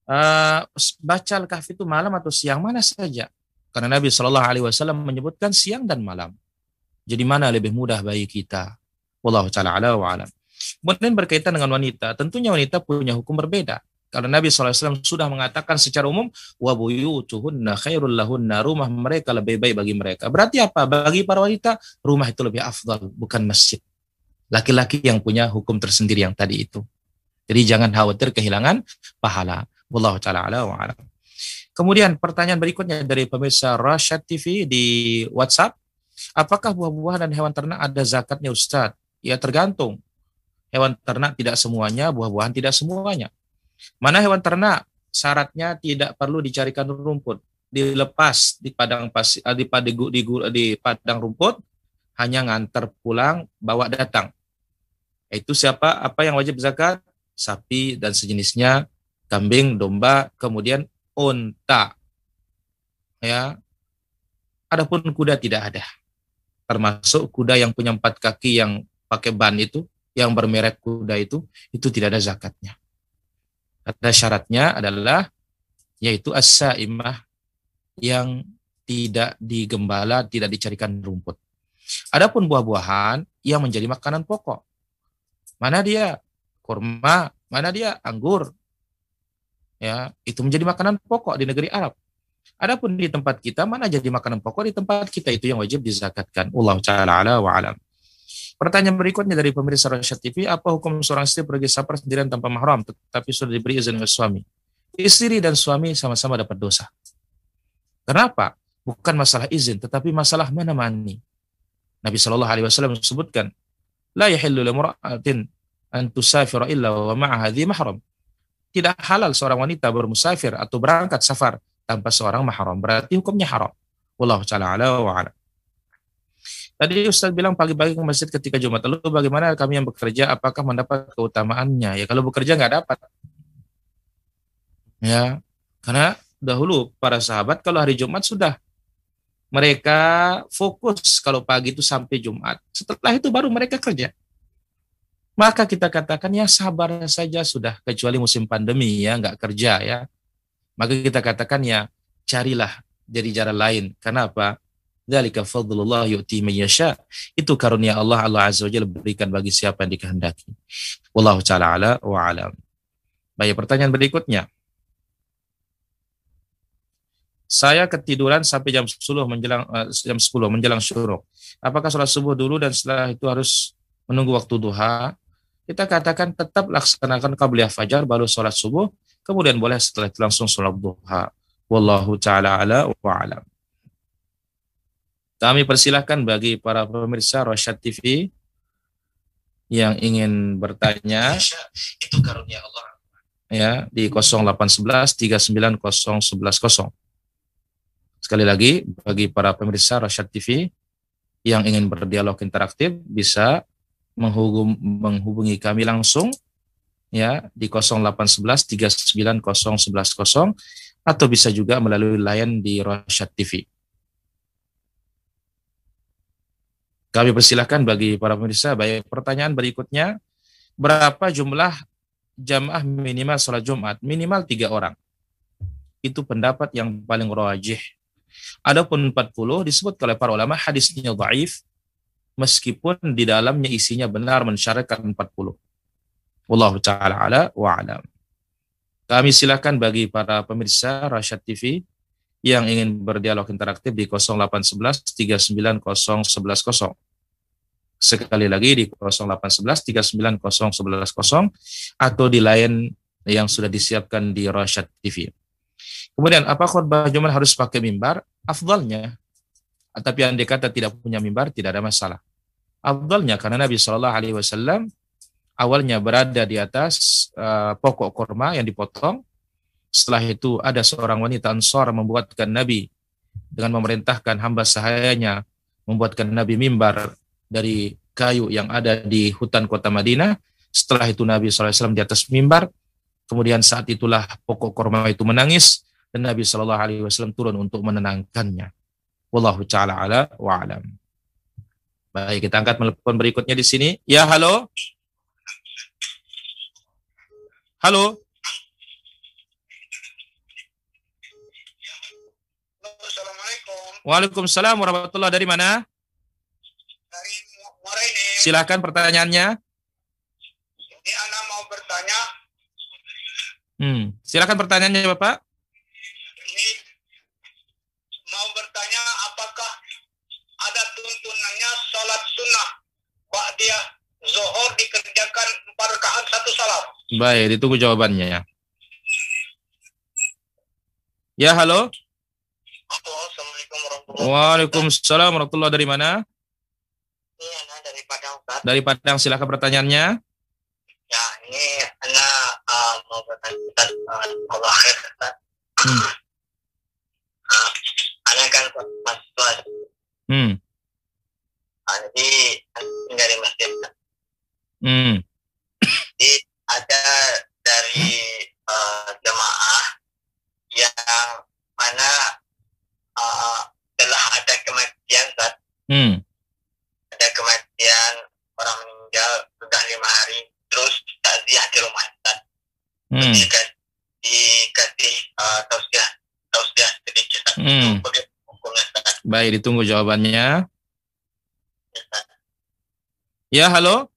Uh, baca al-kahfi itu malam atau siang mana saja. Karena Nabi Shallallahu Alaihi Wasallam menyebutkan siang dan malam. Jadi mana lebih mudah bagi kita? Wallahu taala ala wa alam. Kemudian berkaitan dengan wanita, tentunya wanita punya hukum berbeda. Karena Nabi SAW sudah mengatakan secara umum, wa buyutuhunna khairul lahunna, rumah mereka lebih baik bagi mereka. Berarti apa? Bagi para wanita, rumah itu lebih afdal, bukan masjid. Laki-laki yang punya hukum tersendiri yang tadi itu. Jadi jangan khawatir kehilangan pahala. Wallahu ta'ala ala wa alam. Kemudian pertanyaan berikutnya dari pemirsa Rashad TV di WhatsApp. Apakah buah-buahan dan hewan ternak ada zakatnya Ustadz? Ya tergantung. Hewan ternak tidak semuanya, buah-buahan tidak semuanya. Mana hewan ternak syaratnya tidak perlu dicarikan rumput, dilepas di padang pasir eh, di, di, di, di padang rumput hanya ngantar pulang bawa datang. Itu siapa? Apa yang wajib zakat? Sapi dan sejenisnya, kambing, domba, kemudian unta. Ya. Adapun kuda tidak ada. Termasuk kuda yang punya empat kaki yang pakai ban itu, yang bermerek kuda itu, itu tidak ada zakatnya. Ada syaratnya adalah yaitu as-saimah yang tidak digembala, tidak dicarikan rumput. Adapun buah-buahan yang menjadi makanan pokok. Mana dia? Kurma, mana dia? Anggur. Ya, itu menjadi makanan pokok di negeri Arab. Adapun di tempat kita mana jadi makanan pokok di tempat kita itu yang wajib dizakatkan. Allah taala ala wa alam. Pertanyaan berikutnya dari pemirsa Rasyad TV, apa hukum seorang istri pergi safar sendirian tanpa mahram tetapi sudah diberi izin oleh suami? Istri dan suami sama-sama dapat dosa. Kenapa? Bukan masalah izin, tetapi masalah menemani. Nabi Shallallahu Alaihi Wasallam sebutkan, la yahillu limra'atin an tusafira illa wa ma'aha mahram. Tidak halal seorang wanita bermusafir atau berangkat safar tanpa seorang mahram. Berarti hukumnya haram. Wallahu wa ala. Tadi Ustaz bilang pagi-pagi ke masjid ketika Jumat. Lalu bagaimana kami yang bekerja, apakah mendapat keutamaannya? Ya kalau bekerja nggak dapat. Ya, karena dahulu para sahabat kalau hari Jumat sudah mereka fokus kalau pagi itu sampai Jumat. Setelah itu baru mereka kerja. Maka kita katakan ya sabar saja sudah kecuali musim pandemi ya nggak kerja ya. Maka kita katakan ya carilah jadi jalan lain. Kenapa? Dzalika fadlullah yu'ti man yasha. Itu karunia Allah Allah Azza wa Jalla berikan bagi siapa yang dikehendaki. Wallahu taala ala wa alam. Baik, pertanyaan berikutnya. Saya ketiduran sampai jam 10 menjelang uh, jam 10 menjelang syuruk. Apakah sholat subuh dulu dan setelah itu harus menunggu waktu duha? Kita katakan tetap laksanakan qabliyah fajar baru sholat subuh, kemudian boleh setelah itu langsung sholat duha. Wallahu taala ala wa alam. Kami persilahkan bagi para pemirsa Rosyad TV yang ingin bertanya itu karunia Allah ya di 0811 390110. Sekali lagi bagi para pemirsa Rosyad TV yang ingin berdialog interaktif bisa menghubungi kami langsung ya di 0811 390110 atau bisa juga melalui layar di Rosyad TV. Kami persilahkan bagi para pemirsa, baik pertanyaan berikutnya, berapa jumlah jamaah minimal sholat Jumat? Minimal tiga orang. Itu pendapat yang paling rajih. Adapun 40 disebut oleh para ulama hadisnya dhaif meskipun di dalamnya isinya benar mensyaratkan 40. Wallahu taala ala wa alam. Kami silakan bagi para pemirsa Rasyad TV yang ingin berdialog interaktif di 0811 390110. Sekali lagi di 0811 390110 atau di lain yang sudah disiapkan di Rasyad TV. Kemudian apa khutbah Jumat harus pakai mimbar? Afdalnya. Tapi yang dikata tidak punya mimbar tidak ada masalah. Afdalnya karena Nabi Shallallahu Alaihi Wasallam awalnya berada di atas uh, pokok korma yang dipotong setelah itu ada seorang wanita Ansar membuatkan Nabi dengan memerintahkan hamba sahayanya membuatkan Nabi mimbar dari kayu yang ada di hutan kota Madinah. Setelah itu Nabi SAW di atas mimbar. Kemudian saat itulah pokok korma itu menangis dan Nabi SAW turun untuk menenangkannya. Wallahu taala ala wa alam. Baik, kita angkat telepon berikutnya di sini. Ya, halo. Halo. Waalaikumsalam warahmatullahi dari mana? Dari Muara ini. Silakan pertanyaannya. Ini anak mau bertanya, Hmm, silakan pertanyaannya Bapak. ini mau bertanya apakah ada tuntunannya sholat sunnah dia zohor dikerjakan empat rakaat satu salam. Baik, ditunggu jawabannya ya. Ya, halo. Waalaikumsalam warahmatullahi dari mana? Ini anak dari Padang Ustaz. Dari Padang silakan pertanyaannya. Ya, ini anak uh, mau bertanya Ustaz, uh, akhir Ustaz. Hmm. Uh, anak kan mahasiswa, Hmm. uh, jadi tinggal di masjid. Hmm. Jadi ada dari uh, jemaah yang mana uh, telah ada kematian Ustaz. Hmm. ada kematian orang meninggal sudah lima hari terus takziah di rumah Ustaz. Hmm. Dika- dikasih uh, tausiah tausiah sedikit. Hmm. Hukumnya Ustaz? Baik, ditunggu jawabannya. Ustaz. Ya, halo.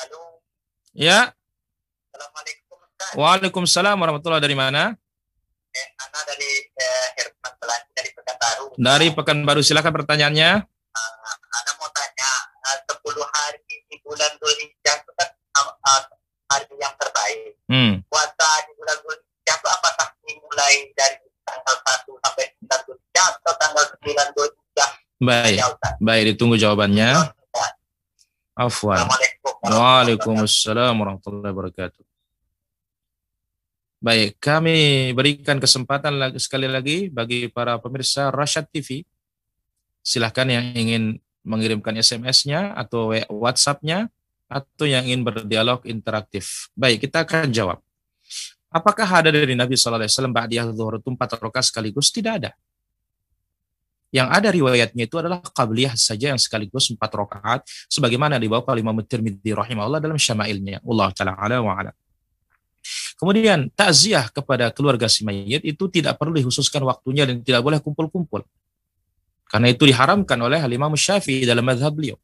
Halo, Ya. Assalamualaikum Ustaz. Waalaikumsalam warahmatullahi dari mana? Eh, Ana dari Dari Pekanbaru silakan pertanyaannya. Uh, Ana mau tanya, uh, 10 hari di bulan Dzulhijjah itu kan uh, uh, hari yang terbaik. Hmm. puasa di bulan Dzulhijjah itu apakah dimulai dari tanggal 1 sampai 9 Dzulhijjah atau tanggal 9 Dzulhijjah Baik. Ustaz? Baik, ditunggu jawabannya. Ustaz. Afwan. Waalaikumsalam warahmatullahi wabarakatuh. Baik, kami berikan kesempatan lagi, sekali lagi bagi para pemirsa Rashad TV. Silahkan yang ingin mengirimkan SMS-nya atau WhatsApp-nya atau yang ingin berdialog interaktif. Baik, kita akan jawab. Apakah ada dari Nabi Sallallahu Alaihi Wasallam ba'diyah zuhur itu empat rakaat sekaligus? Tidak ada. Yang ada riwayatnya itu adalah qabliyah saja yang sekaligus empat rakaat sebagaimana dibawa oleh Imam Tirmidzi rahimahullah dalam syama'ilnya. Allah taala ala wa ala. Kemudian takziah kepada keluarga si mayit itu tidak perlu dikhususkan waktunya dan tidak boleh kumpul-kumpul. Karena itu diharamkan oleh Imam Syafi'i dalam mazhab beliau.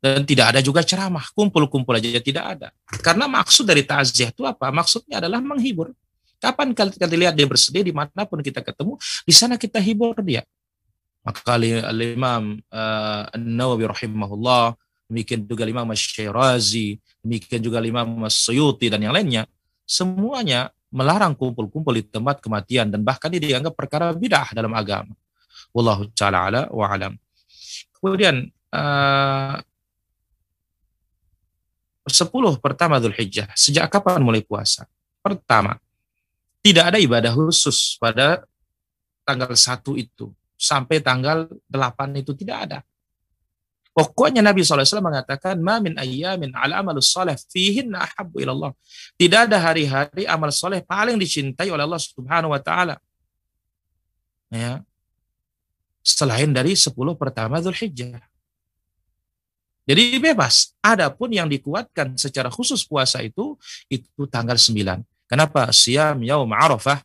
Dan tidak ada juga ceramah, kumpul-kumpul aja tidak ada. Karena maksud dari takziah itu apa? Maksudnya adalah menghibur. Kapan kita lihat dia bersedih di mana pun kita ketemu, di sana kita hibur dia. Maka Imam uh, An-Nawawi rahimahullah, demikian juga Imam Syirazi, demikian juga Imam Suyuti dan yang lainnya, semuanya melarang kumpul-kumpul di tempat kematian dan bahkan ini dianggap perkara bidah dalam agama. Wallahu taala ala wa alam. Kemudian uh, 10 pertama Dzulhijjah, sejak kapan mulai puasa? Pertama, tidak ada ibadah khusus pada tanggal 1 itu sampai tanggal 8 itu tidak ada. Pokoknya Nabi SAW mengatakan, Ma min ayyamin ala amalus salih fihin ahabbu ilallah. Tidak ada hari-hari amal soleh paling dicintai oleh Allah Subhanahu wa taala. Ya. Selain dari 10 pertama Dzulhijjah. Jadi bebas. Adapun yang dikuatkan secara khusus puasa itu itu tanggal 9. Kenapa? Siam yaum Arafah.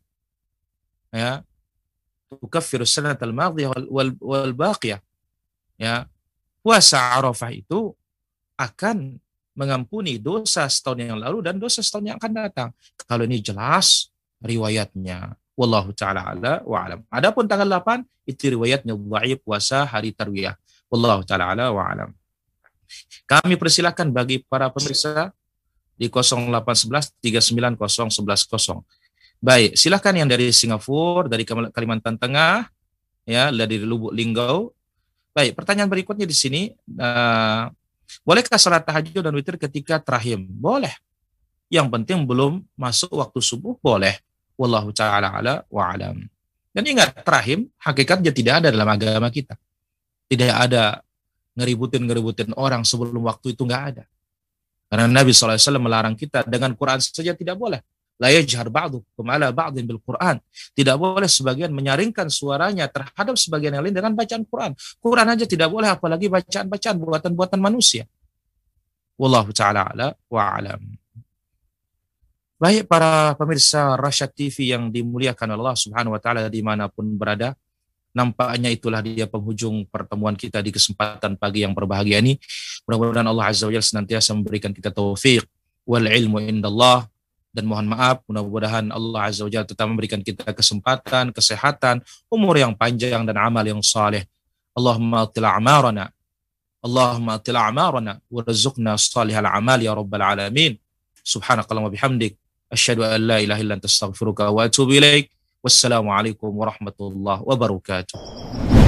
Ya. Tukaffiru sanat wal, wal baqiyah. Ya puasa Arafah itu akan mengampuni dosa setahun yang lalu dan dosa setahun yang akan datang. Kalau ini jelas riwayatnya. Wallahu ta'ala ala wa alam. Adapun tanggal 8, itu riwayatnya dhaif puasa hari tarwiyah. Wallahu ta'ala ala wa alam. Kami persilakan bagi para pemirsa di 0811 390110. Baik, silakan yang dari Singapura, dari Kalimantan Tengah, ya, dari Lubuk Linggau, Baik, pertanyaan berikutnya di sini, uh, bolehkah sholat tahajud dan witir ketika terahim? Boleh. Yang penting belum masuk waktu subuh, boleh. Wallahu ta'ala ala wa alam. Dan ingat, terahim hakikatnya tidak ada dalam agama kita. Tidak ada ngeributin-ngeributin orang sebelum waktu itu nggak ada. Karena Nabi SAW melarang kita dengan Quran saja tidak boleh. La yajhar ba'dukum ala ba'din bil Quran. Tidak boleh sebagian menyaringkan suaranya terhadap sebagian yang lain dengan bacaan Quran. Quran aja tidak boleh apalagi bacaan-bacaan buatan-buatan manusia. Wallahu taala ala wa alam. Baik para pemirsa Rasyad TV yang dimuliakan Allah Subhanahu wa taala di mana pun berada, nampaknya itulah dia penghujung pertemuan kita di kesempatan pagi yang berbahagia ini. Mudah-mudahan Allah Azza wa Jalla senantiasa memberikan kita taufik wal ilmu indallah dan mohon maaf mudah-mudahan Allah Azza wa Jalla tetap memberikan kita kesempatan, kesehatan, umur yang panjang dan amal yang saleh. Allahumma atila amarana Allahumma atila amarana warzuqna salihal amal ya rabbal alamin. Subhanakallahumma bihamdik Asyhadu an la ilaha illa anta astaghfiruka wa atubu ilaik. Wassalamualaikum warahmatullahi wabarakatuh.